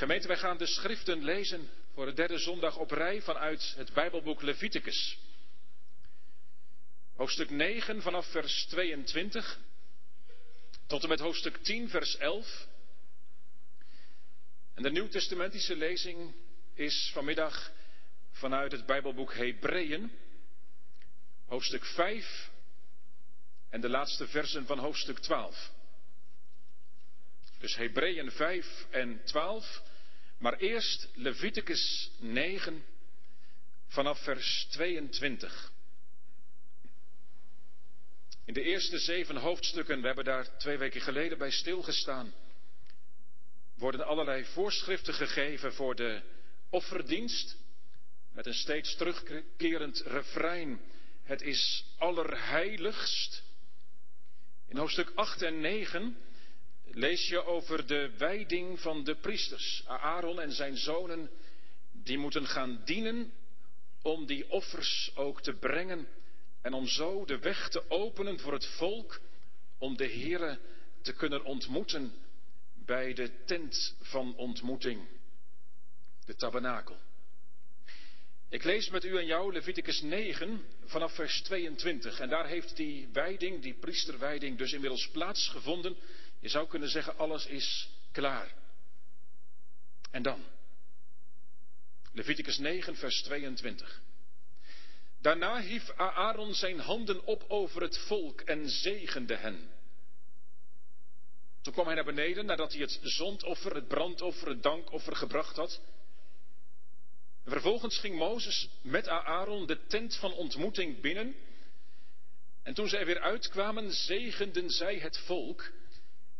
Gemeente, wij gaan de schriften lezen voor de derde zondag op rij vanuit het Bijbelboek Leviticus. Hoofdstuk 9 vanaf vers 22 tot en met hoofdstuk 10 vers 11. En de nieuwtestamentische lezing is vanmiddag vanuit het Bijbelboek Hebreeën, hoofdstuk 5 en de laatste versen van hoofdstuk 12. Dus Hebreeën 5 en 12, maar eerst Leviticus 9 vanaf vers 22. In de eerste zeven hoofdstukken, we hebben daar twee weken geleden bij stilgestaan, worden allerlei voorschriften gegeven voor de offerdienst, met een steeds terugkerend refrein. Het is allerheiligst. In hoofdstuk 8 en 9 lees je over de wijding van de priesters. Aaron en zijn zonen, die moeten gaan dienen om die offers ook te brengen en om zo de weg te openen voor het volk om de Here te kunnen ontmoeten bij de tent van ontmoeting, de tabernakel. Ik lees met u en jou Leviticus 9 vanaf vers 22 en daar heeft die wijding, die priesterwijding dus inmiddels plaatsgevonden. Je zou kunnen zeggen, alles is klaar. En dan? Leviticus 9, vers 22. Daarna hief Aaron zijn handen op over het volk en zegende hen. Toen kwam hij naar beneden nadat hij het zondoffer, het brandoffer, het dankoffer gebracht had. Vervolgens ging Mozes met Aaron de tent van ontmoeting binnen. En toen zij weer uitkwamen, zegenden zij het volk.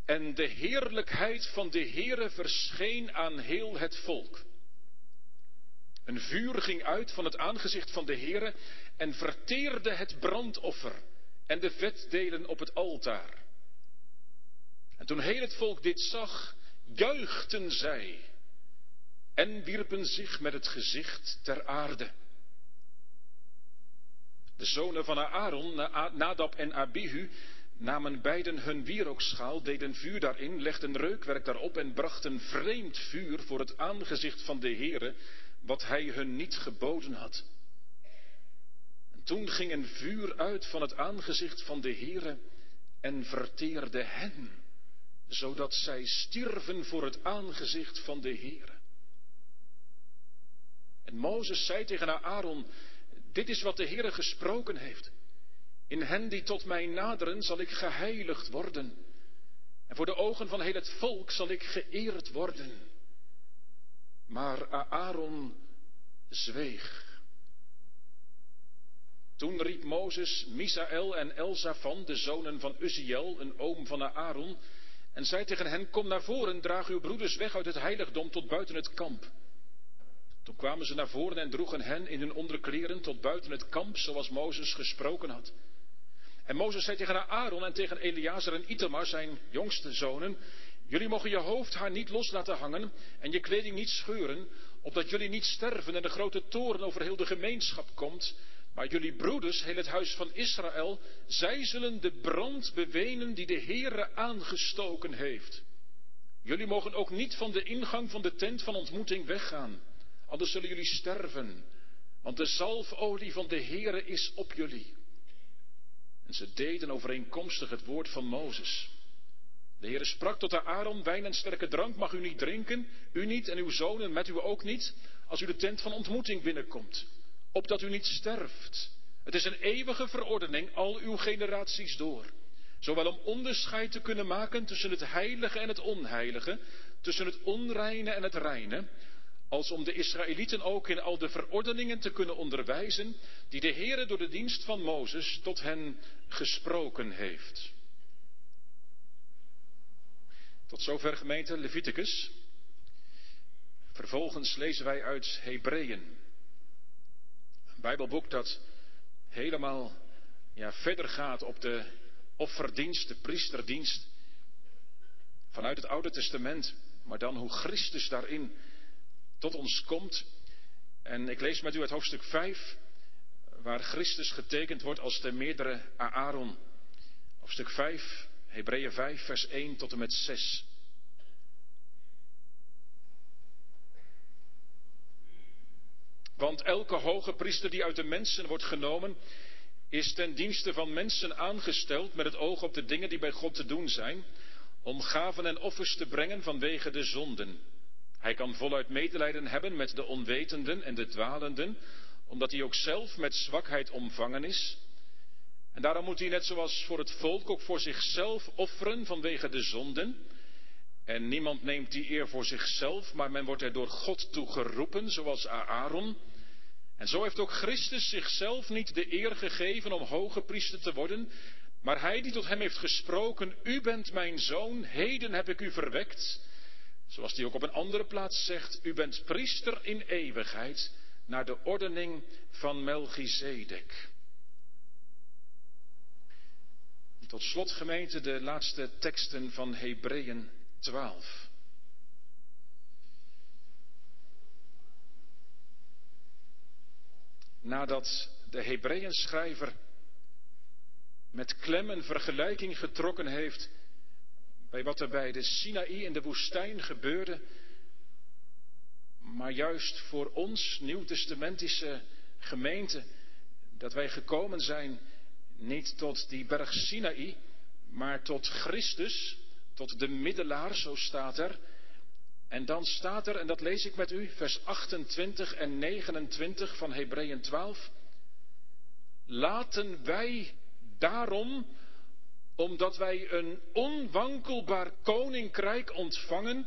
En de heerlijkheid van de Heere verscheen aan heel het volk. Een vuur ging uit van het aangezicht van de Heere en verteerde het brandoffer en de vetdelen op het altaar. En toen heel het volk dit zag, juichten zij en wierpen zich met het gezicht ter aarde. De zonen van Aaron, Nadab en Abihu, namen beiden hun wierookschaal, deden vuur daarin, legden reukwerk daarop en brachten vreemd vuur voor het aangezicht van de Heere, wat hij hun niet geboden had. En toen ging een vuur uit van het aangezicht van de Heere en verteerde hen, zodat zij stierven voor het aangezicht van de Heere. Mozes zei tegen Aaron, dit is wat de Heere gesproken heeft. In hen die tot mij naderen zal ik geheiligd worden. En voor de ogen van heel het volk zal ik geëerd worden. Maar Aaron zweeg. Toen riep Mozes Misaël en Elzafan, de zonen van Uziel, een oom van Aaron, en zei tegen hen, kom naar voren, draag uw broeders weg uit het heiligdom tot buiten het kamp. Toen kwamen ze naar voren en droegen hen in hun onderkleren tot buiten het kamp, zoals Mozes gesproken had. En Mozes zei tegen Aaron en tegen Eleazar en Itamar, zijn jongste zonen, jullie mogen je hoofdhaar niet los laten hangen en je kleding niet scheuren, opdat jullie niet sterven en de grote toren over heel de gemeenschap komt, maar jullie broeders, heel het huis van Israël, zij zullen de brand bewenen die de Heere aangestoken heeft. Jullie mogen ook niet van de ingang van de tent van ontmoeting weggaan, anders zullen jullie sterven, want de zalfolie van de Heere is op jullie. En ze deden overeenkomstig het woord van Mozes. De Heere sprak tot Aaron, wijn en sterke drank mag u niet drinken, u niet en uw zonen met u ook niet, als u de tent van ontmoeting binnenkomt, opdat u niet sterft. Het is een eeuwige verordening al uw generaties door, zowel om onderscheid te kunnen maken tussen het heilige en het onheilige, tussen het onreine en het reine, als om de Israëlieten ook in al de verordeningen te kunnen onderwijzen die de Heere door de dienst van Mozes tot hen gesproken heeft. Tot zover gemeente Leviticus. Vervolgens lezen wij uit Hebreeën. Een Bijbelboek dat helemaal ja, verder gaat op de offerdienst, de priesterdienst. Vanuit het Oude Testament, maar dan hoe Christus daarin tot ons komt. En ik lees met u het hoofdstuk 5, waar Christus getekend wordt als de meerdere Aaron. Hoofdstuk 5, Hebreeën 5, vers 1 tot en met 6. Want elke hoge priester die uit de mensen wordt genomen, is ten dienste van mensen aangesteld met het oog op de dingen die bij God te doen zijn, om gaven en offers te brengen vanwege de zonden. Hij kan voluit medelijden hebben met de onwetenden en de dwalenden, omdat hij ook zelf met zwakheid omvangen is. En daarom moet hij net zoals voor het volk ook voor zichzelf offeren vanwege de zonden. En niemand neemt die eer voor zichzelf, maar men wordt er door God toe geroepen, zoals Aaron. En zo heeft ook Christus zichzelf niet de eer gegeven om hoge priester te worden, maar hij die tot hem heeft gesproken, u bent mijn zoon, heden heb ik u verwekt. Zoals hij ook op een andere plaats zegt, u bent priester in eeuwigheid naar de ordening van Melchizedek. Tot slot gemeente de laatste teksten van Hebreeën 12. Nadat de Hebreeën schrijver met klem een vergelijking getrokken heeft bij wat er bij de Sinaï in de woestijn gebeurde, maar juist voor ons nieuwtestamentische gemeente, dat wij gekomen zijn niet tot die berg Sinaï, maar tot Christus, tot de middelaar, zo staat er. En dan staat er, en dat lees ik met u, vers 28 en 29 van Hebreeën 12. Laten wij daarom, omdat wij een onwankelbaar koninkrijk ontvangen,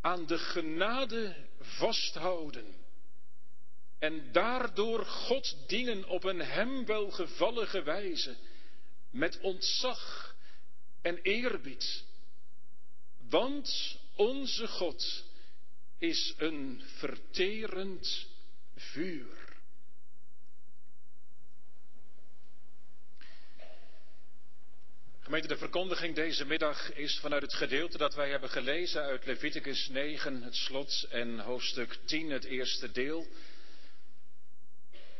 aan de genade vasthouden. En daardoor God dienen op een hem welgevallige wijze, met ontzag en eerbied. Want onze God is een verterend vuur. De verkondiging deze middag is vanuit het gedeelte dat wij hebben gelezen uit Leviticus 9, het slot, en hoofdstuk 10, het eerste deel.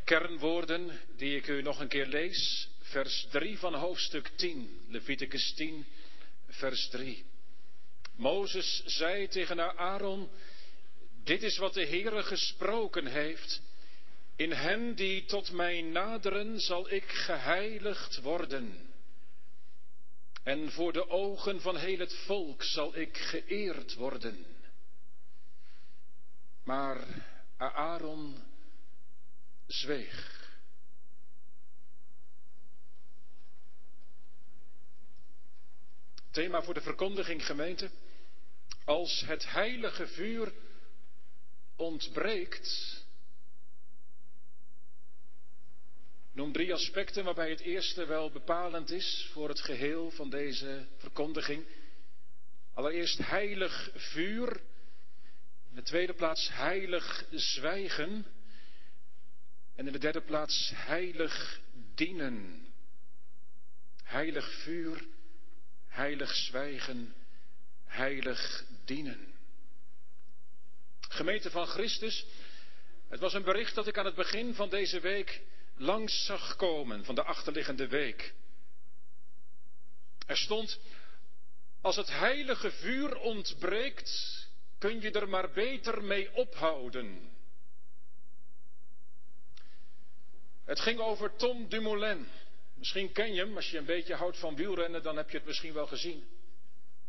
Kernwoorden die ik u nog een keer lees, vers 3 van hoofdstuk 10, Leviticus 10, vers 3. Mozes zei tegen Aaron, dit is wat de Heere gesproken heeft. In hen die tot mij naderen zal ik geheiligd worden. En voor de ogen van heel het volk zal ik geëerd worden. Maar Aaron zweeg. Thema voor de verkondiging gemeente. Als het heilige vuur ontbreekt. Noem drie aspecten waarbij het eerste wel bepalend is voor het geheel van deze verkondiging. Allereerst heilig vuur. In de tweede plaats heilig zwijgen. En in de derde plaats heilig dienen. Heilig vuur, heilig zwijgen, heilig dienen. Gemeente van Christus, het was een bericht dat ik aan het begin van deze week langs zag komen, van de achterliggende week. Er stond, als het heilige vuur ontbreekt, kun je er maar beter mee ophouden. Het ging over Tom Dumoulin. Misschien ken je hem, als je een beetje houdt van wielrennen, dan heb je het misschien wel gezien.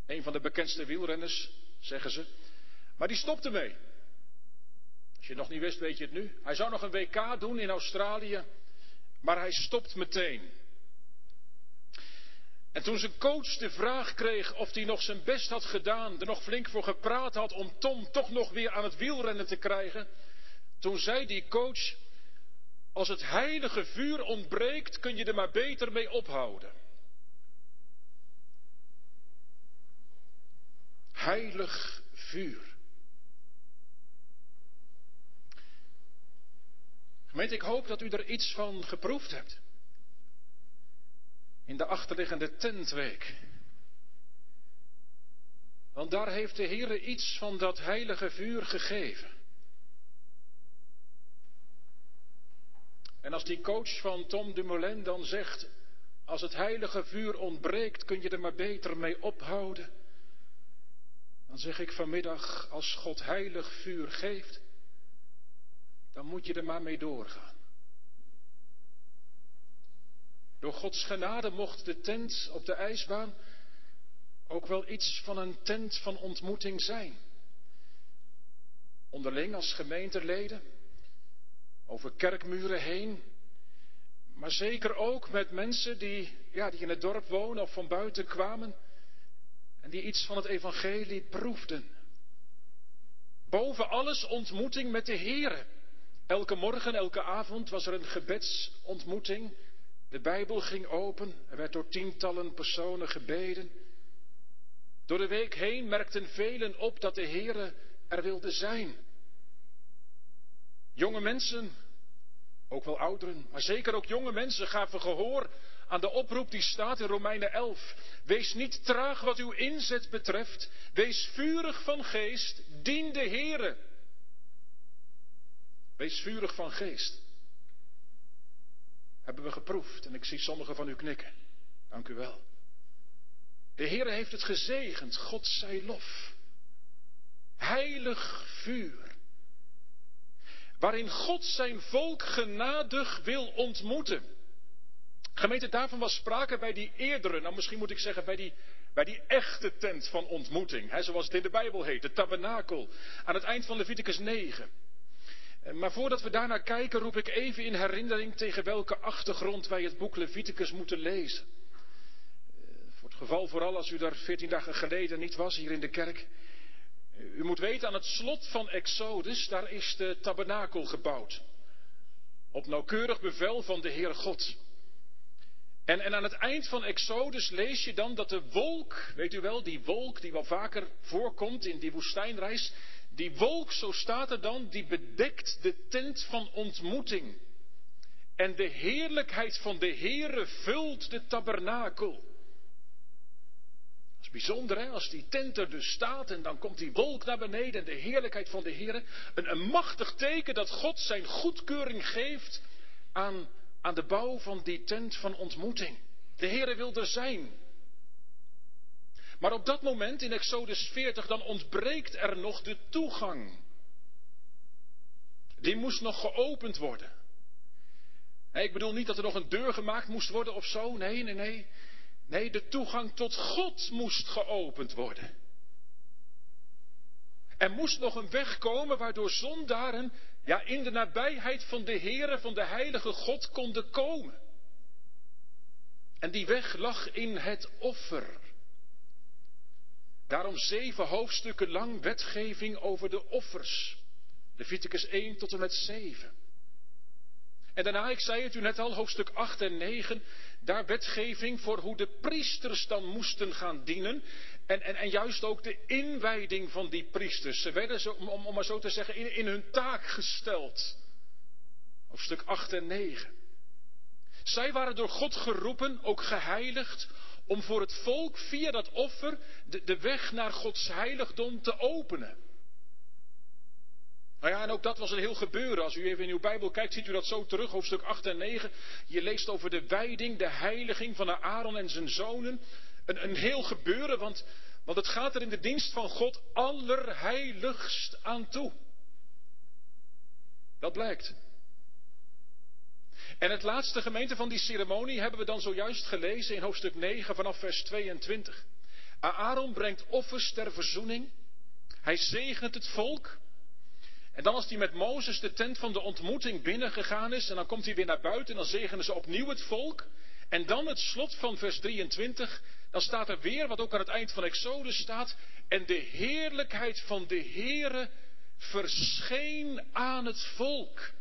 Een van de bekendste wielrenners, zeggen ze. Maar die stopte mee. Als je nog niet wist, weet je het nu. Hij zou nog een WK doen in Australië, maar hij stopt meteen. En toen zijn coach de vraag kreeg of hij nog zijn best had gedaan, er nog flink voor gepraat had om Tom toch nog weer aan het wielrennen te krijgen, toen zei die coach, als het heilige vuur ontbreekt, kun je er maar beter mee ophouden. Heilig vuur. Gemeente, ik hoop dat u er iets van geproefd hebt. In de achterliggende tentweek. Want daar heeft de Heer iets van dat heilige vuur gegeven. En als die coach van Tom Dumoulin dan zegt, als het heilige vuur ontbreekt, kun je er maar beter mee ophouden. Dan zeg ik vanmiddag, als God heilig vuur geeft, dan moet je er maar mee doorgaan. Door Gods genade mocht de tent op de ijsbaan ook wel iets van een tent van ontmoeting zijn. Onderling als gemeenteleden, over kerkmuren heen, maar zeker ook met mensen die, ja, die in het dorp wonen of van buiten kwamen en die iets van het evangelie proefden. Boven alles ontmoeting met de Here. Elke morgen, elke avond was er een gebedsontmoeting. De Bijbel ging open, er werd door tientallen personen gebeden. Door de week heen merkten velen op dat de Heere er wilde zijn. Jonge mensen, ook wel ouderen, maar zeker ook jonge mensen gaven gehoor aan de oproep die staat in Romeinen 11. Wees niet traag wat uw inzet betreft, wees vurig van geest, dien de Heere. Wees vurig van geest. Hebben we geproefd en ik zie sommigen van u knikken. Dank u wel. De Heer heeft het gezegend, God zij lof. Heilig vuur. Waarin God zijn volk genadig wil ontmoeten. Gemeente, daarvan was sprake bij die eerdere, nou misschien moet ik zeggen bij die, bij die echte tent van ontmoeting. Hè, zoals het in de Bijbel heet, de tabernakel. Aan het eind van Leviticus 9. Eh, maar voordat we daarnaar kijken, roep ik even in herinnering tegen welke achtergrond wij het boek Leviticus moeten lezen. Eh, voor het geval vooral als u daar veertien dagen geleden niet was, hier in de kerk. Eh, u moet weten, aan het slot van Exodus, daar is de tabernakel gebouwd. Op nauwkeurig bevel van de Heer God. En, en, aan het eind van Exodus lees je dan dat de wolk, weet u wel, die wolk die wel vaker voorkomt in die woestijnreis, die wolk, zo staat er dan, die bedekt de tent van ontmoeting. En de heerlijkheid van de Heere vult de tabernakel. Dat is bijzonder, hè? Als die tent er dus staat en dan komt die wolk naar beneden en de heerlijkheid van de Heere. Een, een machtig teken dat God zijn goedkeuring geeft aan, aan de bouw van die tent van ontmoeting. De Heere wil er zijn. Maar op dat moment in Exodus 40 dan ontbreekt er nog de toegang. Die moest nog geopend worden. ik bedoel niet dat er nog een deur gemaakt moest worden of zo. Nee, nee, nee. Nee, de toegang tot God moest geopend worden. Er moest nog een weg komen waardoor zondaren ja, in de nabijheid van de Heere, van de Heilige God konden komen. En die weg lag in het offer. Daarom zeven hoofdstukken lang wetgeving over de offers. Leviticus 1 tot en met 7. En daarna, ik zei het u net al, hoofdstuk 8 en 9, daar wetgeving voor hoe de priesters dan moesten gaan dienen. En, en, en juist ook de inwijding van die priesters. Ze werden, zo, om, om maar zo te zeggen, in, in hun taak gesteld. Hoofdstuk 8 en 9. Zij waren door God geroepen, ook geheiligd, om voor het volk via dat offer de, de weg naar Gods heiligdom te openen. Nou ja, en ook dat was een heel gebeuren. Als u even in uw Bijbel kijkt, ziet u dat zo terug, hoofdstuk 8 en 9. Je leest over de wijding, de heiliging van Aaron en zijn zonen. Een, een heel gebeuren, want, want het gaat er in de dienst van God allerheiligst aan toe. Dat blijkt. En het laatste gemeente van die ceremonie hebben we dan zojuist gelezen in hoofdstuk 9 vanaf vers 22. Aaron brengt offers ter verzoening. Hij zegent het volk. En dan als hij met Mozes de tent van de ontmoeting binnengegaan is, en dan komt hij weer naar buiten en dan zegenen ze opnieuw het volk. En dan het slot van vers 23, dan staat er weer, wat ook aan het eind van Exodus staat, en de heerlijkheid van de Heere verscheen aan het volk.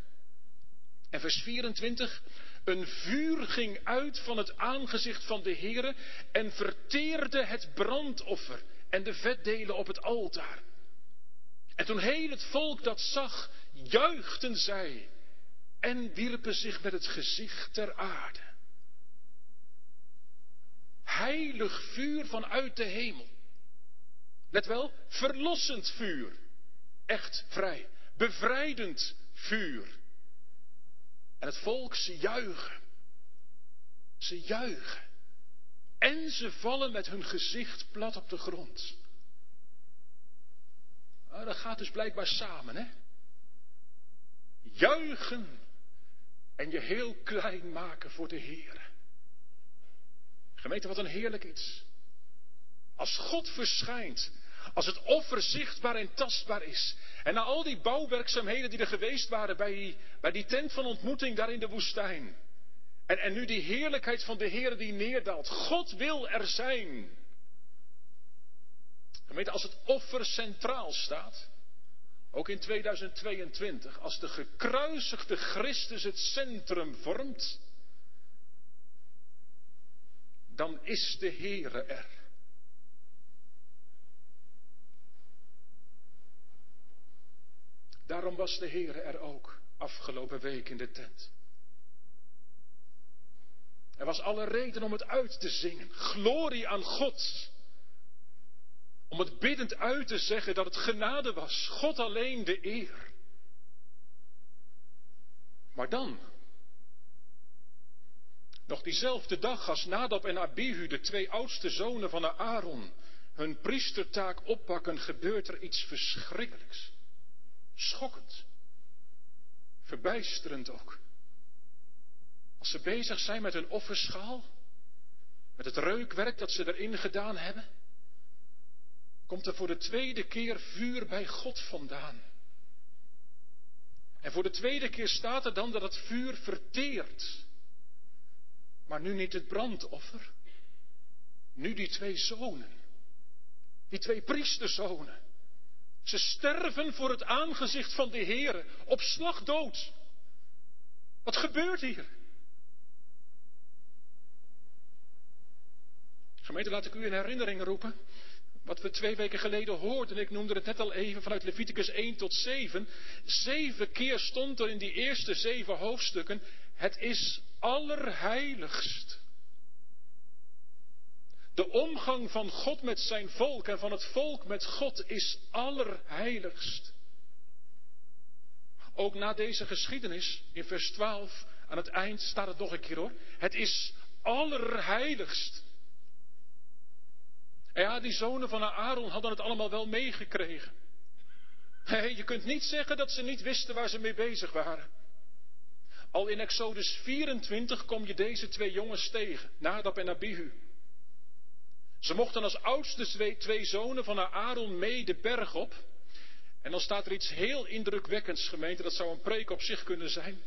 En vers 24, een vuur ging uit van het aangezicht van de Heere en verteerde het brandoffer en de vetdelen op het altaar. En toen heel het volk dat zag, juichten zij en wierpen zich met het gezicht ter aarde. Heilig vuur vanuit de hemel. Let wel, verlossend vuur. Echt vrij. Bevrijdend vuur. En het volk, ze juichen. Ze juichen. En ze vallen met hun gezicht plat op de grond. Nou, dat gaat dus blijkbaar samen, hè? Juichen en je heel klein maken voor de Heer. Gemeente, wat een heerlijk iets. Als God verschijnt, als het offer zichtbaar en tastbaar is. En na al die bouwwerkzaamheden die er geweest waren bij die, bij die tent van ontmoeting daar in de woestijn. En, en nu die heerlijkheid van de Heer die neerdaalt. God wil er zijn. Gemeente, als het offer centraal staat, ook in 2022, als de gekruisigde Christus het centrum vormt, dan is de Heere er. Daarom was de Heere er ook afgelopen week in de tent. Er was alle reden om het uit te zingen. Glorie aan God. Om het biddend uit te zeggen dat het genade was. God alleen de eer. Maar dan, nog diezelfde dag als Nadab en Abihu, de twee oudste zonen van Aaron, hun priestertaak oppakken, gebeurt er iets verschrikkelijks. Schokkend. Verbijsterend ook. Als ze bezig zijn met hun offerschaal, met het reukwerk dat ze erin gedaan hebben, komt er voor de tweede keer vuur bij God vandaan. En voor de tweede keer staat er dan dat het vuur verteert. Maar nu niet het brandoffer. Nu die twee zonen. Die twee priesterzonen. Ze sterven voor het aangezicht van de Heer op slag dood. Wat gebeurt hier? Gemeente, laat ik u in herinnering roepen. Wat we twee weken geleden hoorden, ik noemde het net al even vanuit Leviticus 1 tot 7. Zeven keer stond er in die eerste zeven hoofdstukken: Het is allerheiligst. De omgang van God met zijn volk en van het volk met God is allerheiligst. Ook na deze geschiedenis, in vers 12, aan het eind staat het nog een keer hoor. Het is allerheiligst. Ja, die zonen van Aaron hadden het allemaal wel meegekregen. je kunt niet zeggen dat ze niet wisten waar ze mee bezig waren. Al in Exodus 24 kom je deze twee jongens tegen, Nadab en Abihu. Ze mochten als oudste twee, zonen van Aaron mee de berg op. En dan staat er iets heel indrukwekkends, gemeente, dat zou een preek op zich kunnen zijn.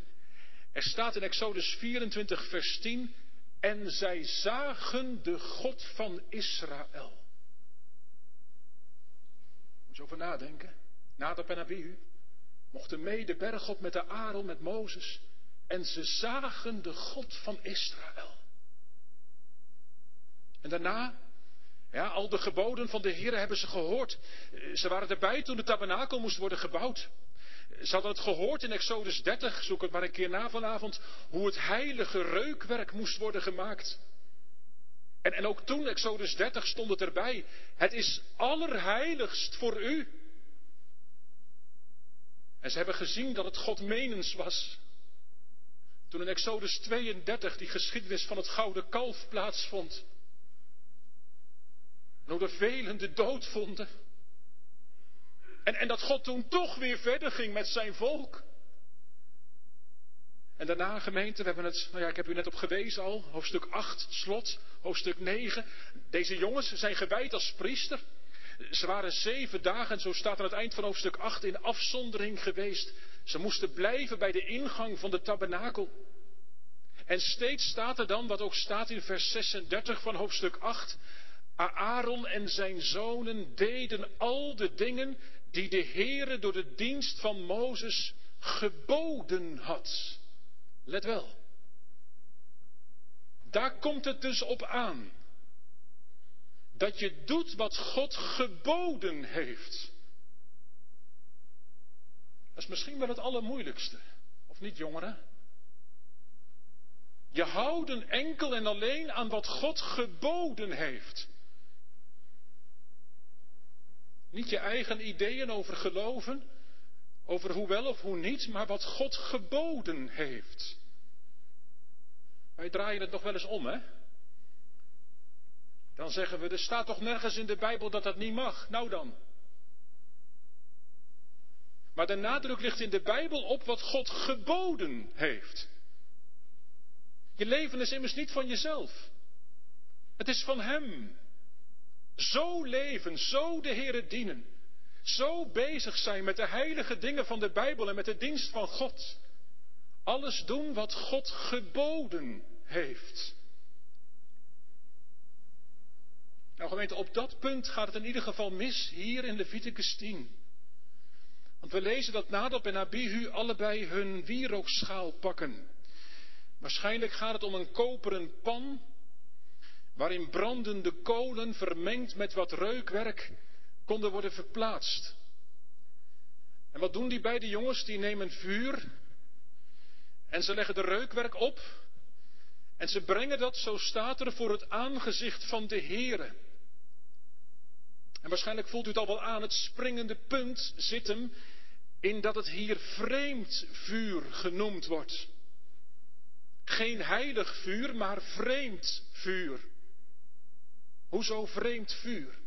Er staat in Exodus 24, vers 10, en zij zagen de God van Israël. Moet je over nadenken. Nadab en Abihu mochten mee de berg op met de Aaron, met Mozes. En ze zagen de God van Israël. En daarna, ja, al de geboden van de Heer hebben ze gehoord. Ze waren erbij toen de tabernakel moest worden gebouwd. Ze hadden het gehoord in Exodus 30, zoek het maar een keer na vanavond, hoe het heilige reukwerk moest worden gemaakt. En, en ook toen, Exodus 30, stond het erbij. Het is allerheiligst voor u. En ze hebben gezien dat het God menens was. Toen in Exodus 32 die geschiedenis van het gouden kalf plaatsvond. Hoe er velen de dood vonden. En, en dat God toen toch weer verder ging met zijn volk. En daarna, gemeente, we hebben het, nou ja, ik heb u net op gewezen al, hoofdstuk 8, slot, hoofdstuk 9. Deze jongens zijn gewijd als priester. Ze waren zeven dagen, en zo staat aan het eind van hoofdstuk 8, in afzondering geweest. Ze moesten blijven bij de ingang van de tabernakel. En steeds staat er dan, wat ook staat in vers 36 van hoofdstuk 8, Aaron en zijn zonen deden al de dingen die de Heere door de dienst van Mozes geboden had. Let wel. Daar komt het dus op aan. Dat je doet wat God geboden heeft. Dat is misschien wel het allermoeilijkste. Of niet, jongeren? Je houden enkel en alleen aan wat God geboden heeft. Niet je eigen ideeën over geloven, over hoe wel of hoe niet, maar wat God geboden heeft. Wij draaien het nog wel eens om, hè? Dan zeggen we, er staat toch nergens in de Bijbel dat dat niet mag. Nou dan. Maar de nadruk ligt in de Bijbel op wat God geboden heeft. Je leven is immers niet van jezelf. Het is van Hem. Zo leven, zo de Heere dienen. Zo bezig zijn met de heilige dingen van de Bijbel en met de dienst van God. Alles doen wat God geboden heeft. Nou gemeente, op dat punt gaat het in ieder geval mis hier in Leviticus 10. Want we lezen dat Nadab en Abihu allebei hun wierookschaal pakken. Waarschijnlijk gaat het om een koperen pan waarin brandende kolen vermengd met wat reukwerk konden worden verplaatst. En wat doen die beide jongens? Die nemen vuur en ze leggen de reukwerk op en ze brengen dat, zo staat er, voor het aangezicht van de Heere. En waarschijnlijk voelt u het al wel aan, het springende punt zit hem in dat het hier vreemd vuur genoemd wordt. Geen heilig vuur, maar vreemd vuur. Hoezo vreemd vuur?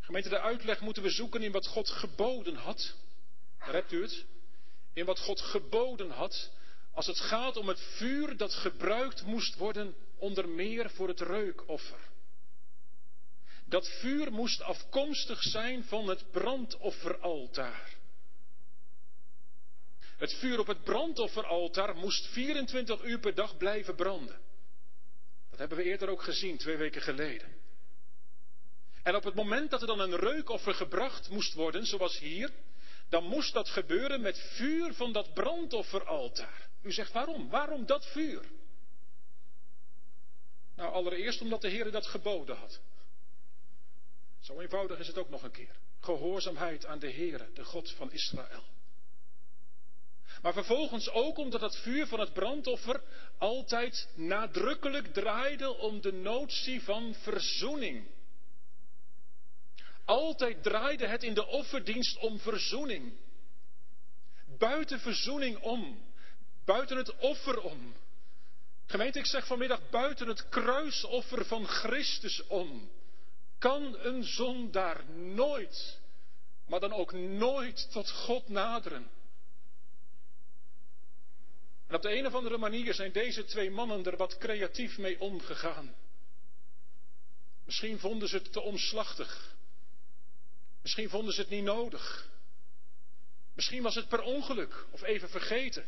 Gemeente, de uitleg moeten we zoeken in wat God geboden had. Rept u het? In wat God geboden had als het gaat om het vuur dat gebruikt moest worden onder meer voor het reukoffer. Dat vuur moest afkomstig zijn van het brandofferaltaar. Het vuur op het brandofferaltaar moest 24 uur per dag blijven branden. Dat hebben we eerder ook gezien, twee weken geleden. En op het moment dat er dan een reukoffer gebracht moest worden, zoals hier, dan moest dat gebeuren met vuur van dat brandofferaltaar. U zegt waarom? Waarom dat vuur? Nou, allereerst omdat de Heer dat geboden had. Zo eenvoudig is het ook nog een keer. Gehoorzaamheid aan de Heer, de God van Israël. Maar vervolgens ook omdat het vuur van het brandoffer altijd nadrukkelijk draaide om de notie van verzoening. Altijd draaide het in de offerdienst om verzoening. Buiten verzoening om. Buiten het offer om. Gemeente, ik zeg vanmiddag buiten het kruisoffer van Christus om. Kan een zondaar nooit, maar dan ook nooit tot God naderen. En op de een of andere manier zijn deze twee mannen er wat creatief mee omgegaan. Misschien vonden ze het te omslachtig. Misschien vonden ze het niet nodig. Misschien was het per ongeluk of even vergeten.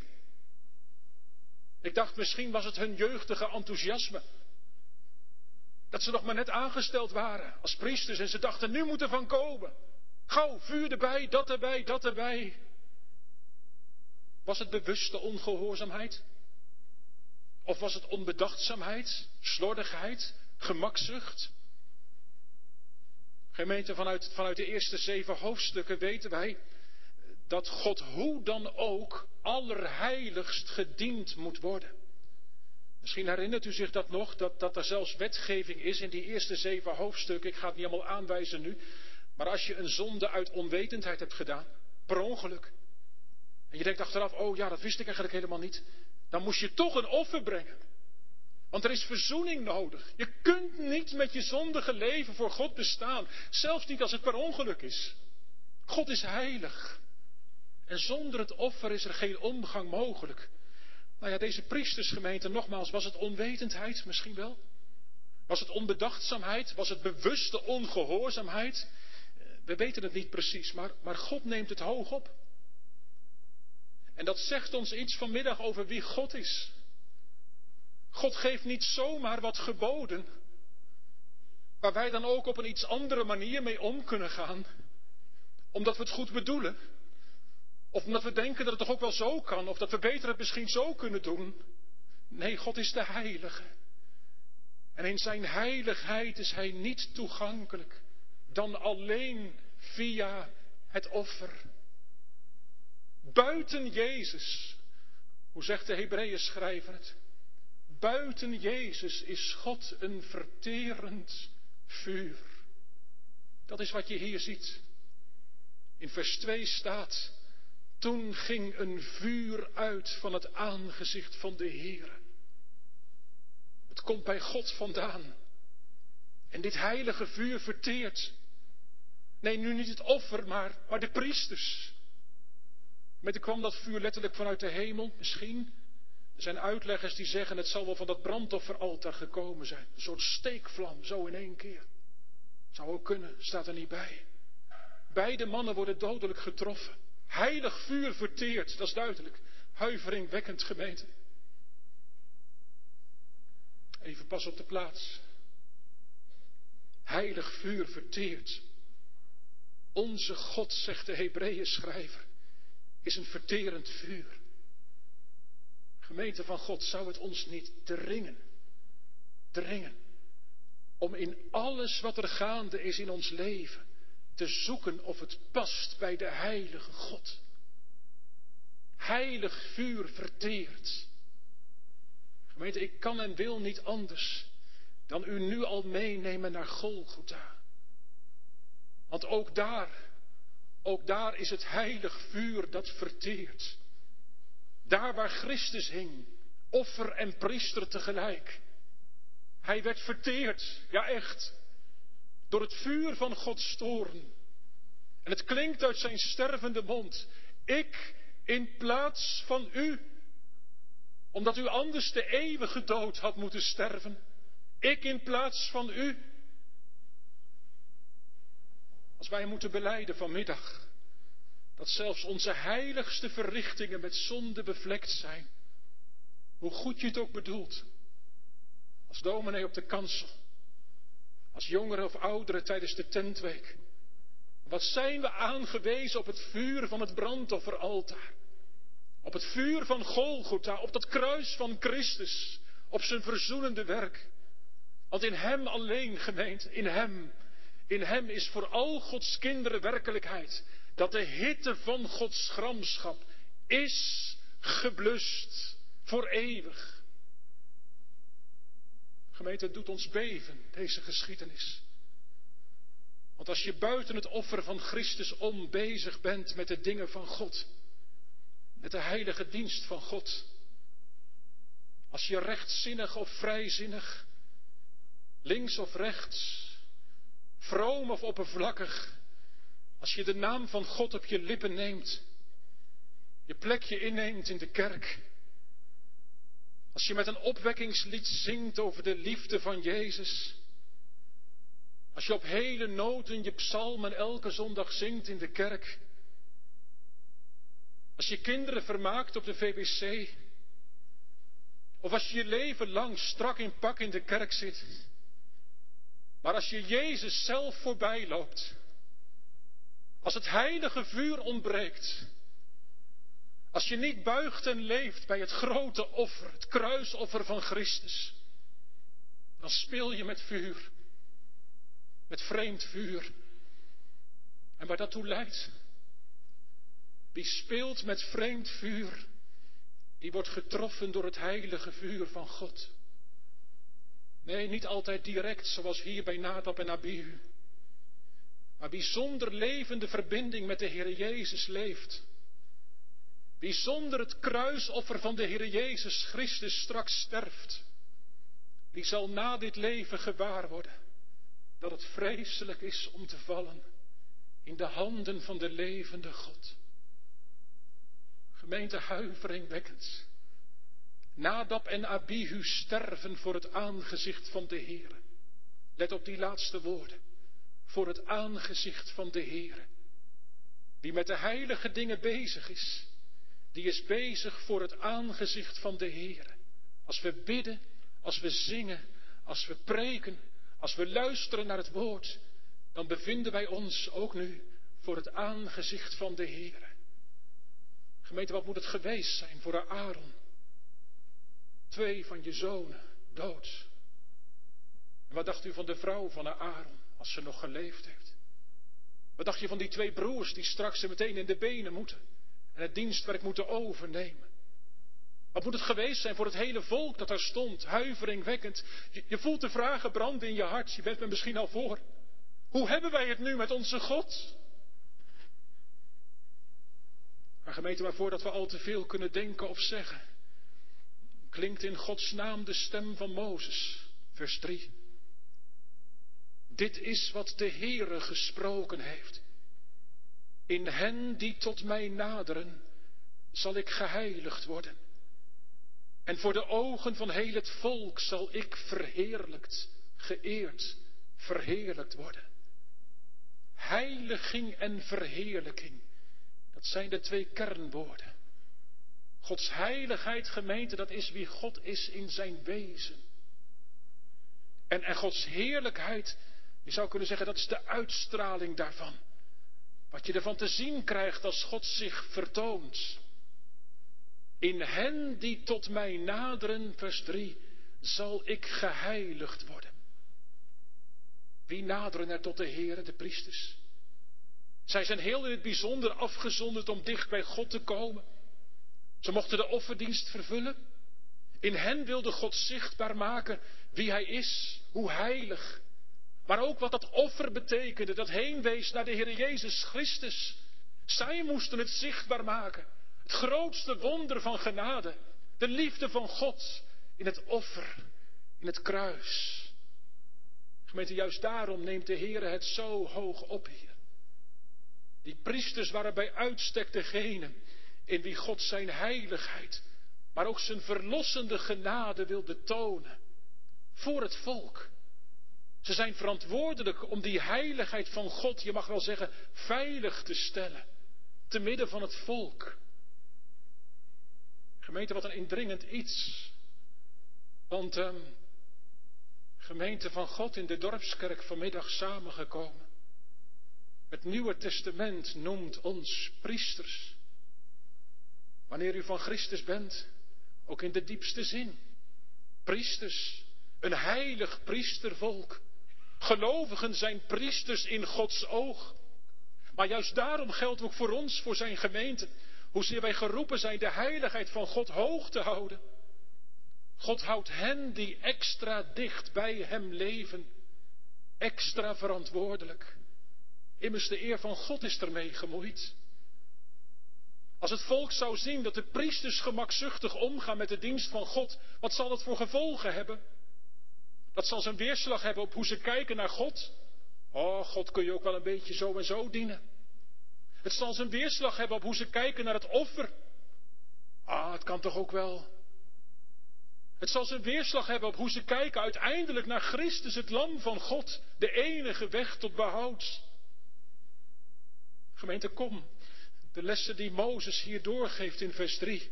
Ik dacht, misschien was het hun jeugdige enthousiasme. Dat ze nog maar net aangesteld waren als priesters en ze dachten, nu moet er van komen. Gauw, vuur erbij, dat erbij, dat erbij. Was het bewuste ongehoorzaamheid? Of was het onbedachtzaamheid, slordigheid, gemakzucht? Gemeente, vanuit, vanuit de eerste zeven hoofdstukken weten wij dat God hoe dan ook allerheiligst gediend moet worden. Misschien herinnert u zich dat nog, dat, dat er zelfs wetgeving is in die eerste zeven hoofdstukken. Ik ga het niet allemaal aanwijzen nu. Maar als je een zonde uit onwetendheid hebt gedaan, per ongeluk, en je denkt achteraf, oh ja, dat wist ik eigenlijk helemaal niet. Dan moest je toch een offer brengen. Want er is verzoening nodig. Je kunt niet met je zondige leven voor God bestaan. Zelfs niet als het per ongeluk is. God is heilig. En zonder het offer is er geen omgang mogelijk. Nou ja, deze priestersgemeente, nogmaals, was het onwetendheid misschien wel? Was het onbedachtzaamheid? Was het bewuste ongehoorzaamheid? We weten het niet precies, maar, maar God neemt het hoog op. En dat zegt ons iets vanmiddag over wie God is. God geeft niet zomaar wat geboden, waar wij dan ook op een iets andere manier mee om kunnen gaan, omdat we het goed bedoelen. Of omdat we denken dat het toch ook wel zo kan, of dat we beter het misschien zo kunnen doen. Nee, God is de heilige. En in zijn heiligheid is hij niet toegankelijk dan alleen via het offer. Buiten Jezus, hoe zegt de Hebreeën schrijver het? Buiten Jezus is God een verterend vuur. Dat is wat je hier ziet. In vers 2 staat, toen ging een vuur uit van het aangezicht van de Heer. Het komt bij God vandaan. En dit heilige vuur verteert. Nee, nu niet het offer, maar, maar de priesters. Met kwam dat vuur letterlijk vanuit de hemel, misschien. Er zijn uitleggers die zeggen het zal wel van dat brandofferaltaar gekomen zijn. Een soort steekvlam, zo in één keer. Zou ook kunnen, staat er niet bij. Beide mannen worden dodelijk getroffen. Heilig vuur verteerd, dat is duidelijk. Huiveringwekkend gemeente. Even pas op de plaats. Heilig vuur verteerd. Onze God, zegt de Hebreeën schrijver, is een verterend vuur. Gemeente van God, zou het ons niet dringen, dringen, om in alles wat er gaande is in ons leven te zoeken of het past bij de heilige God. Heilig vuur verteert. Gemeente, ik kan en wil niet anders dan u nu al meenemen naar Golgotha. Want ook daar, ook daar is het heilig vuur dat verteert. Daar waar Christus hing, offer en priester tegelijk. Hij werd verteerd, ja echt, door het vuur van Gods toorn. En het klinkt uit zijn stervende mond, ik in plaats van u, omdat u anders de eeuwige dood had moeten sterven. Ik in plaats van u. Wij moeten beleiden vanmiddag dat zelfs onze heiligste verrichtingen met zonde bevlekt zijn, hoe goed je het ook bedoelt, als dominee op de kansel, als jongeren of ouderen tijdens de tentweek, wat zijn we aangewezen op het vuur van het brandofferaltaar? Op het vuur van Golgotha, op dat kruis van Christus, op zijn verzoenende werk. Want in Hem alleen, gemeente, in Hem, in Hem is voor al Gods kinderen werkelijkheid dat de hitte van Gods gramschap is geblust voor eeuwig. Gemeente, het doet ons beven, deze geschiedenis. Want als je buiten het offer van Christus om bezig bent met de dingen van God, met de heilige dienst van God, als je rechtzinnig of vrijzinnig, links of rechts, vroom of oppervlakkig, als je de naam van God op je lippen neemt, je plekje inneemt in de kerk, als je met een opwekkingslied zingt over de liefde van Jezus, als je op hele noten je psalmen elke zondag zingt in de kerk, als je kinderen vermaakt op de VBC, of als je je leven lang strak in pak in de kerk zit, maar als je Jezus zelf voorbij loopt, als het heilige vuur ontbreekt. Als je niet buigt en leeft bij het grote offer, het kruisoffer van Christus. Dan speel je met vuur. Met vreemd vuur. En waar dat toe leidt. Wie speelt met vreemd vuur, die wordt getroffen door het heilige vuur van God. Nee, niet altijd direct, zoals hier bij Nadab en Abihu. Maar wie zonder levende verbinding met de Heer Jezus leeft. Wie zonder het kruisoffer van de Heer Jezus Christus straks sterft. Die zal na dit leven gewaar worden dat het vreselijk is om te vallen in de handen van de levende God. Gemeente huiveringwekkend. Nadab en Abihu sterven voor het aangezicht van de Heer. Let op die laatste woorden voor het aangezicht van de Heer. Wie met de heilige dingen bezig is, die is bezig voor het aangezicht van de Heer. Als we bidden, als we zingen, als we preken, als we luisteren naar het woord, dan bevinden wij ons ook nu voor het aangezicht van de Heer. Gemeente, wat moet het geweest zijn voor Aaron? Twee van je zonen dood. En wat dacht u van de vrouw van Aaron? als ze nog geleefd heeft. Wat dacht je van die twee broers die straks ze meteen in de benen moeten en het dienstwerk moeten overnemen? Wat moet het geweest zijn voor het hele volk dat daar stond, huiveringwekkend. Je, je voelt de vragen branden in je hart, je bent me misschien al voor. Hoe hebben wij het nu met onze God? Maar gemeente, maar voordat we al te veel kunnen denken of zeggen, klinkt in Gods naam de stem van Mozes, vers 3. Dit is wat de Heere gesproken heeft. In hen die tot mij naderen, zal ik geheiligd worden. En voor de ogen van heel het volk zal ik verheerlijkt, geëerd, verheerlijkt worden. Heiliging en verheerlijking, dat zijn de twee kernwoorden. Gods heiligheid, gemeente, dat is wie God is in zijn wezen. En, en Gods heerlijkheid, je zou kunnen zeggen, dat is de uitstraling daarvan. Wat je ervan te zien krijgt als God zich vertoont. In hen die tot mij naderen, vers 3, zal ik geheiligd worden. Wie naderen er tot de Heer, de priesters? Zij zijn heel in het bijzonder afgezonderd om dicht bij God te komen. Ze mochten de offerdienst vervullen. In hen wilde God zichtbaar maken wie Hij is, hoe heilig. Maar ook wat dat offer betekende, dat heenwees naar de Heer Jezus Christus. Zij moesten het zichtbaar maken. Het grootste wonder van genade. De liefde van God in het offer, in het kruis. Gemeente, juist daarom neemt de Heer het zo hoog op hier. Die priesters waren bij uitstek degene in wie God zijn heiligheid, maar ook zijn verlossende genade wilde tonen. Voor het volk. Ze zijn verantwoordelijk om die heiligheid van God, je mag wel zeggen, veilig te stellen. Te midden van het volk. Gemeente, wat een indringend iets. Want um, gemeente van God in de dorpskerk vanmiddag samengekomen. Het Nieuwe Testament noemt ons priesters. Wanneer u van Christus bent, ook in de diepste zin. Priesters, een heilig priestervolk. Gelovigen zijn priesters in Gods oog. Maar juist daarom geldt ook voor ons, voor zijn gemeente, hoezeer wij geroepen zijn de heiligheid van God hoog te houden. God houdt hen die extra dicht bij Hem leven, extra verantwoordelijk. Immers de eer van God is ermee gemoeid. Als het volk zou zien dat de priesters gemakzuchtig omgaan met de dienst van God, wat zal dat voor gevolgen hebben? Dat zal zijn weerslag hebben op hoe ze kijken naar God. Oh, God kun je ook wel een beetje zo en zo dienen. Het zal zijn weerslag hebben op hoe ze kijken naar het offer. Ah, het kan toch ook wel. Het zal zijn weerslag hebben op hoe ze kijken uiteindelijk naar Christus, het lam van God, de enige weg tot behoud. Gemeente, kom. De lessen die Mozes hier doorgeeft in vers 3.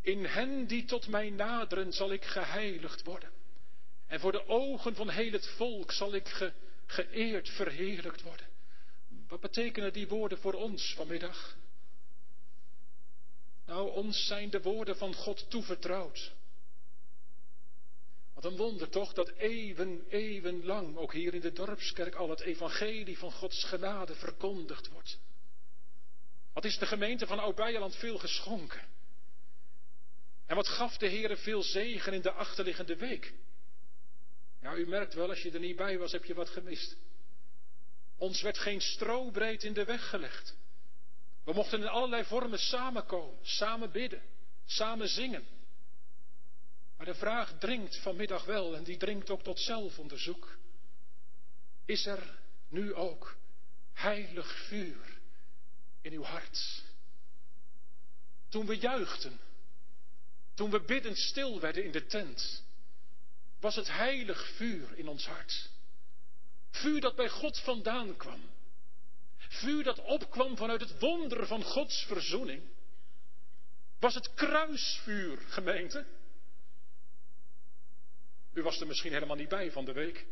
In hen die tot mij naderen zal ik geheiligd worden. En voor de ogen van heel het volk zal ik ge, geëerd, verheerlijkt worden. Wat betekenen die woorden voor ons vanmiddag? Nou, ons zijn de woorden van God toevertrouwd. Wat een wonder toch, dat eeuwen, eeuwenlang, ook hier in de dorpskerk, al het evangelie van Gods genade verkondigd wordt. Wat is de gemeente van Oud-Beijerland veel geschonken? En wat gaf de Heere veel zegen in de achterliggende week? Ja, u merkt wel, als je er niet bij was, heb je wat gemist. Ons werd geen strobreed in de weg gelegd. We mochten in allerlei vormen samenkomen, samen bidden, samen zingen. Maar de vraag dringt vanmiddag wel, en die dringt ook tot zelfonderzoek. Is er nu ook heilig vuur in uw hart? Toen we juichten, toen we biddend stil werden in de tent, was het heilig vuur in ons hart. Vuur dat bij God vandaan kwam. Vuur dat opkwam vanuit het wonder van Gods verzoening. Was het kruisvuur, gemeente? U was er misschien helemaal niet bij van de week.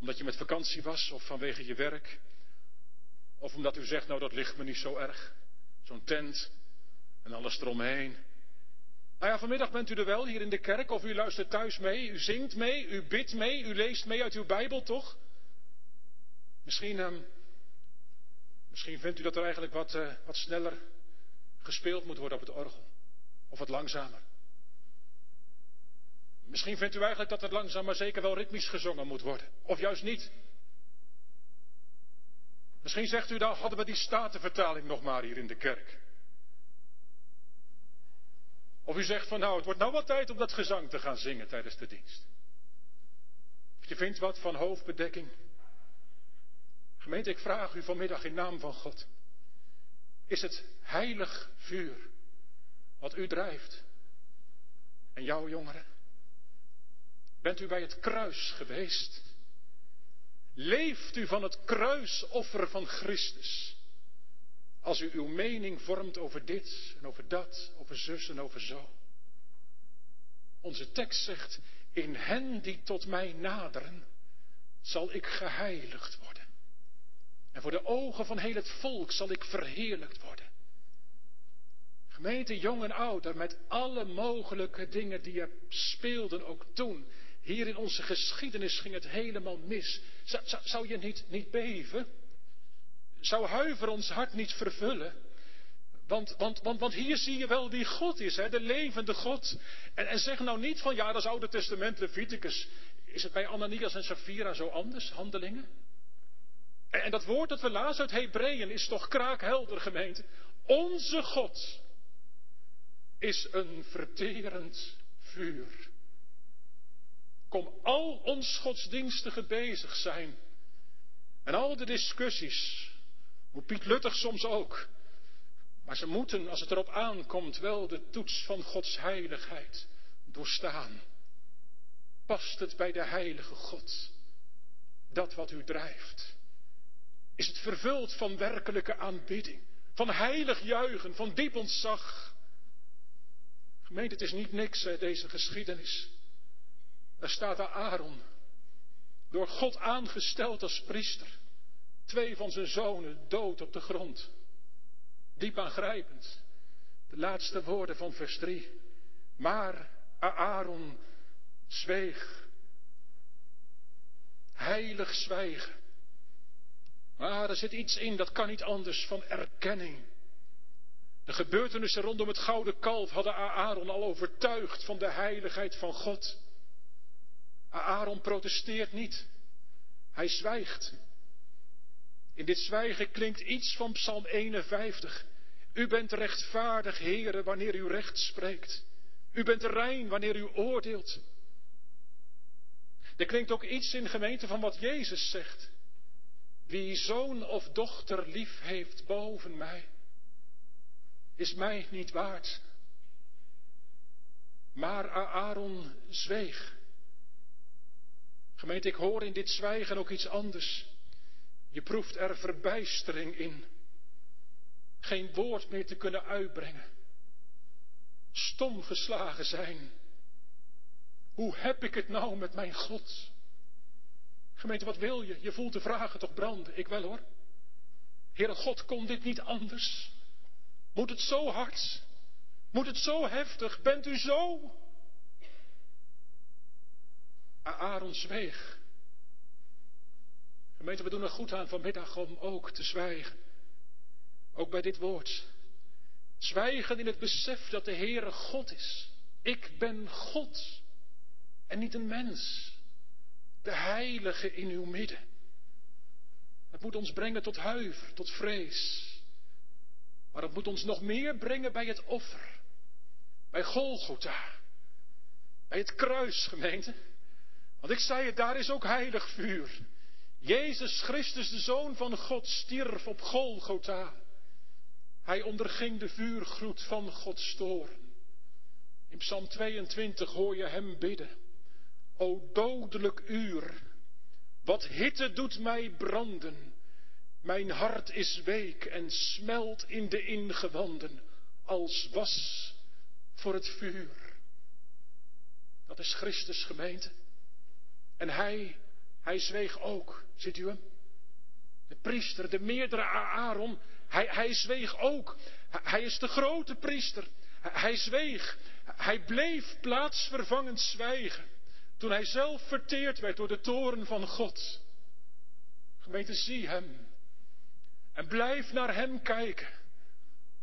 Omdat je met vakantie was of vanwege je werk. Of omdat u zegt, nou dat ligt me niet zo erg. Zo'n tent en alles eromheen. Nou ja, vanmiddag bent u er wel hier in de kerk of u luistert thuis mee, u zingt mee, u bidt mee, u leest mee uit uw Bijbel, toch? Misschien, um, misschien vindt u dat er eigenlijk wat, uh, wat sneller gespeeld moet worden op het orgel. Of wat langzamer. Misschien vindt u eigenlijk dat er langzaam maar zeker wel ritmisch gezongen moet worden. Of juist niet. Misschien zegt u, dan hadden we die statenvertaling nog maar hier in de kerk. Of u zegt van nou, het wordt nou wat tijd om dat gezang te gaan zingen tijdens de dienst. Of je vindt wat van hoofdbedekking. Gemeente, ik vraag u vanmiddag in naam van God. Is het heilig vuur wat u drijft? En jouw jongeren? Bent u bij het kruis geweest? Leeft u van het kruisoffer van Christus? Als u uw mening vormt over dit en over dat, over zus en over zo. Onze tekst zegt, in hen die tot mij naderen, zal ik geheiligd worden. En voor de ogen van heel het volk zal ik verheerlijkt worden. Gemeente, jong en ouder, met alle mogelijke dingen die er speelden ook toen. Hier in onze geschiedenis ging het helemaal mis. Zou, zou, je niet, niet beven? Zou huiver ons hart niet vervullen? Want, want, want, want hier zie je wel wie God is, hè? de levende God. En, en zeg nou niet van ja, dat is Oude Testament, Leviticus. Is het bij Ananias en Safira zo anders, handelingen? En, en dat woord dat we lazen uit Hebreeën is toch kraakhelder gemeente. Onze God is een verterend vuur. Kom al ons godsdienstige bezig zijn. En al de discussies, hoe Piet Luttig soms ook. Maar ze moeten, als het erop aankomt, wel de toets van Gods heiligheid doorstaan. Past het bij de heilige God, dat wat u drijft? Is het vervuld van werkelijke aanbidding, van heilig juichen, van diep ontzag? Gemeente, het is niet niks, deze geschiedenis. Daar staat Aaron, door God aangesteld als priester. Twee van zijn zonen dood op de grond. Diep aangrijpend. De laatste woorden van vers 3. Maar Aaron zweeg. Heilig zwijgen. Maar er zit iets in, dat kan niet anders, van erkenning. De gebeurtenissen rondom het gouden kalf hadden Aaron al overtuigd van de heiligheid van God. Aaron protesteert niet. Hij zwijgt. In dit zwijgen klinkt iets van Psalm 51. U bent rechtvaardig, heren, wanneer u recht spreekt. U bent rein wanneer u oordeelt. Er klinkt ook iets in gemeente van wat Jezus zegt. Wie zoon of dochter lief heeft boven mij, is mij niet waard. Maar Aaron zweeg. Gemeente, ik hoor in dit zwijgen ook iets anders. Je proeft er verbijstering in. Geen woord meer te kunnen uitbrengen. Stom geslagen zijn. Hoe heb ik het nou met mijn God? Gemeente, wat wil je? Je voelt de vragen toch branden. Ik wel hoor. Heere God, kon dit niet anders? Moet het zo hard? Moet het zo heftig? Bent u zo? Aaron zweeg. Gemeente, we doen er goed aan vanmiddag om ook te zwijgen. Ook bij dit woord. Zwijgen in het besef dat de Heere God is. Ik ben God en niet een mens. De heilige in uw midden. Het moet ons brengen tot huiver, tot vrees. Maar het moet ons nog meer brengen bij het offer. Bij Golgotha. Bij het kruis, gemeente. Want ik zei het, daar is ook heilig vuur. Jezus Christus, de Zoon van God, stierf op Golgotha. Hij onderging de vuurgloed van Gods toren. In Psalm 22 hoor je hem bidden. O dodelijk uur, wat hitte doet mij branden. Mijn hart is week en smelt in de ingewanden als was voor het vuur. Dat is Christus gemeente. En hij, hij zweeg ook, ziet u hem? De priester, de meerdere Aaron, hij, hij zweeg ook. Hij is de grote priester. Hij zweeg. Hij bleef plaatsvervangend zwijgen. Toen hij zelf verteerd werd door de toren van God. Gemeente, zie hem. En blijf naar hem kijken.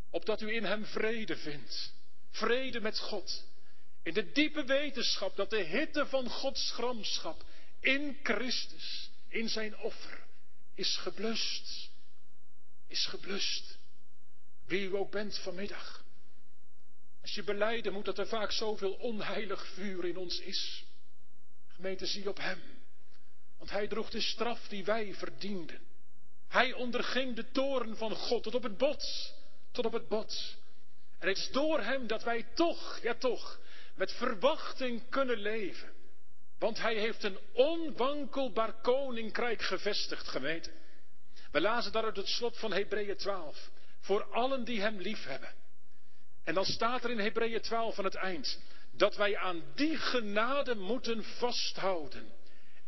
Opdat u in hem vrede vindt. Vrede met God. In de diepe wetenschap dat de hitte van Gods gramschap in Christus, in zijn offer, is geblust. Is geblust. Wie u ook bent vanmiddag. Als je beleiden moet dat er vaak zoveel onheilig vuur in ons is. Gemeente, zie op hem. Want hij droeg de straf die wij verdienden. Hij onderging de toren van God tot op het bot, tot op het bot. En het is door hem dat wij toch, ja toch, met verwachting kunnen leven. Want hij heeft een onwankelbaar koninkrijk gevestigd, gemeente. We lazen daar uit het slot van Hebreeën 12. Voor allen die hem lief hebben. En dan staat er in Hebreeën 12 aan het eind dat wij aan die genade moeten vasthouden.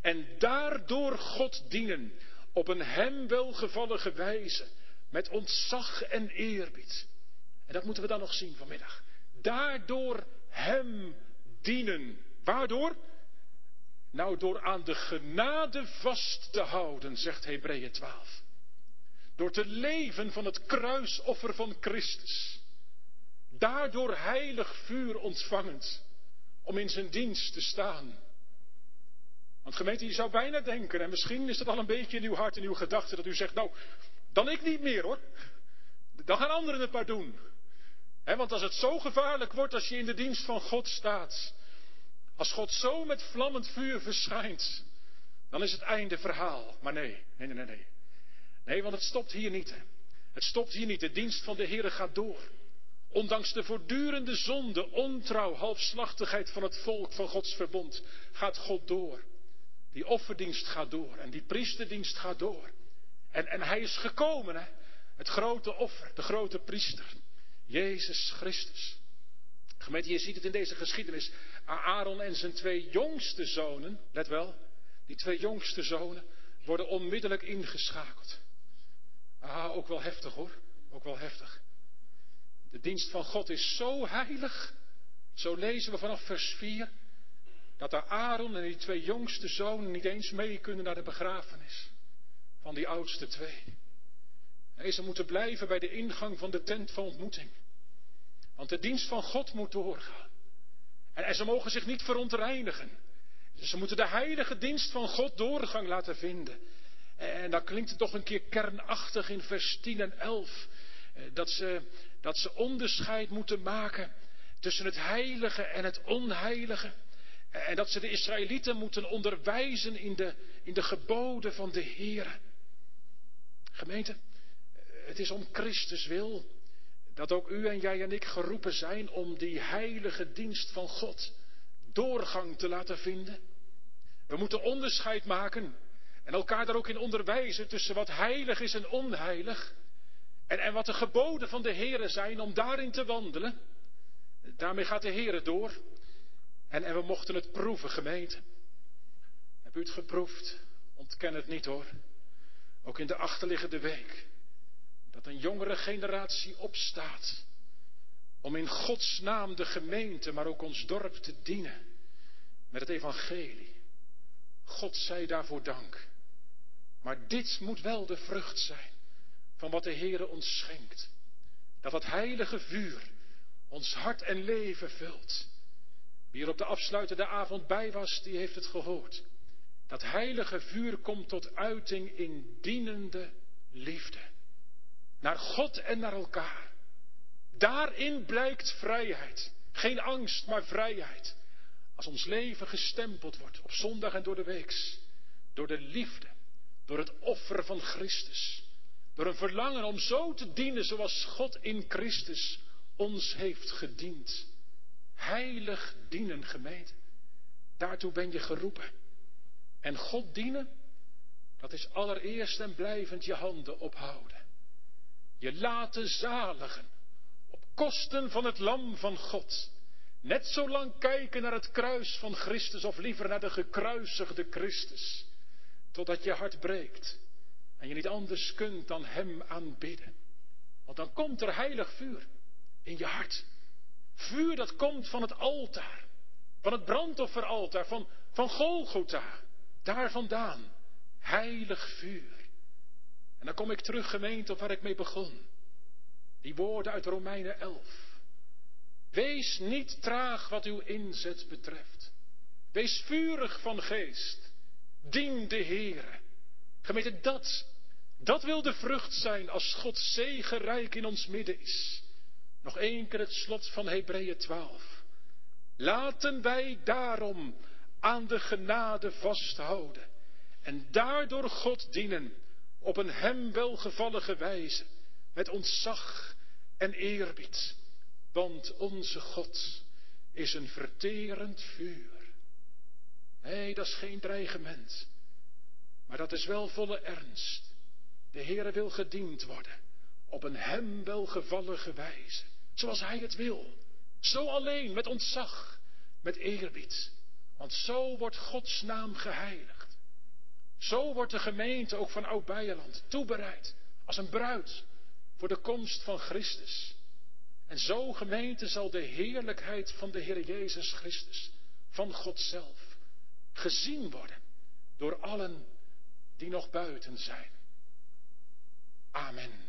En daardoor God dienen op een hem welgevallige wijze. Met ontzag en eerbied. En dat moeten we dan nog zien vanmiddag. Daardoor hem dienen. Waardoor? Nou, door aan de genade vast te houden, zegt Hebreeën 12. Door te leven van het kruisoffer van Christus. Daardoor heilig vuur ontvangend. Om in zijn dienst te staan. Want gemeente, je zou bijna denken, en misschien is het al een beetje in uw hart en uw gedachten, dat u zegt, nou, dan ik niet meer hoor. Dan gaan anderen het maar doen. Want als het zo gevaarlijk wordt als je in de dienst van God staat, als God zo met vlammend vuur verschijnt, dan is het einde verhaal. Maar nee, nee, nee, nee. Nee, want het stopt hier niet. Het stopt hier niet. De dienst van de Heer gaat door. Ondanks de voortdurende zonde, ontrouw, halfslachtigheid van het volk van Gods verbond, gaat God door. Die offerdienst gaat door en die priesterdienst gaat door. En, en hij is gekomen, hè? het grote offer, de grote priester, Jezus Christus. Gemeente, je ziet het in deze geschiedenis. Aaron en zijn twee jongste zonen, let wel, die twee jongste zonen worden onmiddellijk ingeschakeld. Ah, ook wel heftig hoor, ook wel heftig. De dienst van God is zo heilig, zo lezen we vanaf vers 4, dat de Aaron en die twee jongste zonen niet eens mee kunnen naar de begrafenis van die oudste twee. Nee, ze moeten blijven bij de ingang van de tent van ontmoeting. Want de dienst van God moet doorgaan. En, ze mogen zich niet verontreinigen. Ze moeten de heilige dienst van God doorgang laten vinden. En dan klinkt het toch een keer kernachtig in vers 10 en 11. Eh, dat ze, dat ze onderscheid moeten maken tussen het heilige en het onheilige. En dat ze de Israëlieten moeten onderwijzen in de, in de geboden van de Heer. Gemeente, het is om Christus wil dat ook u en jij en ik geroepen zijn om die heilige dienst van God doorgang te laten vinden. We moeten onderscheid maken en elkaar daar ook in onderwijzen tussen wat heilig is en onheilig. En, en wat de geboden van de Heere zijn om daarin te wandelen. Daarmee gaat de Heere door. En, en we mochten het proeven, gemeente. Heb u het geproefd? Ontken het niet hoor. Ook in de achterliggende week. Dat een jongere generatie opstaat. Om in Gods naam de gemeente, maar ook ons dorp te dienen. Met het evangelie. God zij daarvoor dank. Maar dit moet wel de vrucht zijn van wat de Heere ons schenkt. Dat dat heilige vuur ons hart en leven vult. Wie er op de afsluitende avond bij was, die heeft het gehoord. Dat heilige vuur komt tot uiting in dienende liefde. Naar God en naar elkaar. Daarin blijkt vrijheid. Geen angst, maar vrijheid. Als ons leven gestempeld wordt op zondag en door de weeks. Door de liefde. Door het offer van Christus. Door een verlangen om zo te dienen zoals God in Christus ons heeft gediend. Heilig dienen, gemeente. Daartoe ben je geroepen. En God dienen, dat is allereerst en blijvend je handen ophouden. Je laten zaligen op kosten van het lam van God. Net zo lang kijken naar het kruis van Christus of liever naar de gekruisigde Christus. Totdat je hart breekt en je niet anders kunt dan Hem aanbidden. Want dan komt er heilig vuur in je hart. Vuur dat komt van het altaar. Van het brandofferaltaar, van, van Golgotha. Daar vandaan. Heilig vuur. En dan kom ik terug, gemeente, op waar ik mee begon. Die woorden uit Romeinen 11. Wees niet traag wat uw inzet betreft. Wees vurig van geest. Dien de Heere. Gemeente, dat, dat wil de vrucht zijn als God zegenrijk in ons midden is. Nog één keer het slot van Hebreeën 12. Laten wij daarom aan de genade vasthouden en daardoor God dienen op een hem welgevallige wijze, met ontzag en eerbied, want onze God is een verterend vuur. Nee, dat is geen dreigement, maar dat is wel volle ernst. De Heere wil gediend worden op een hem welgevallige wijze, zoals Hij het wil. Zo alleen, met ontzag, met eerbied. Want zo wordt Gods naam geheiligd. Zo wordt de gemeente ook van Oud-Beierland toebereid als een bruid voor de komst van Christus. En zo gemeente zal de heerlijkheid van de Heer Jezus Christus, van God zelf, gezien worden door allen die nog buiten zijn. Amen.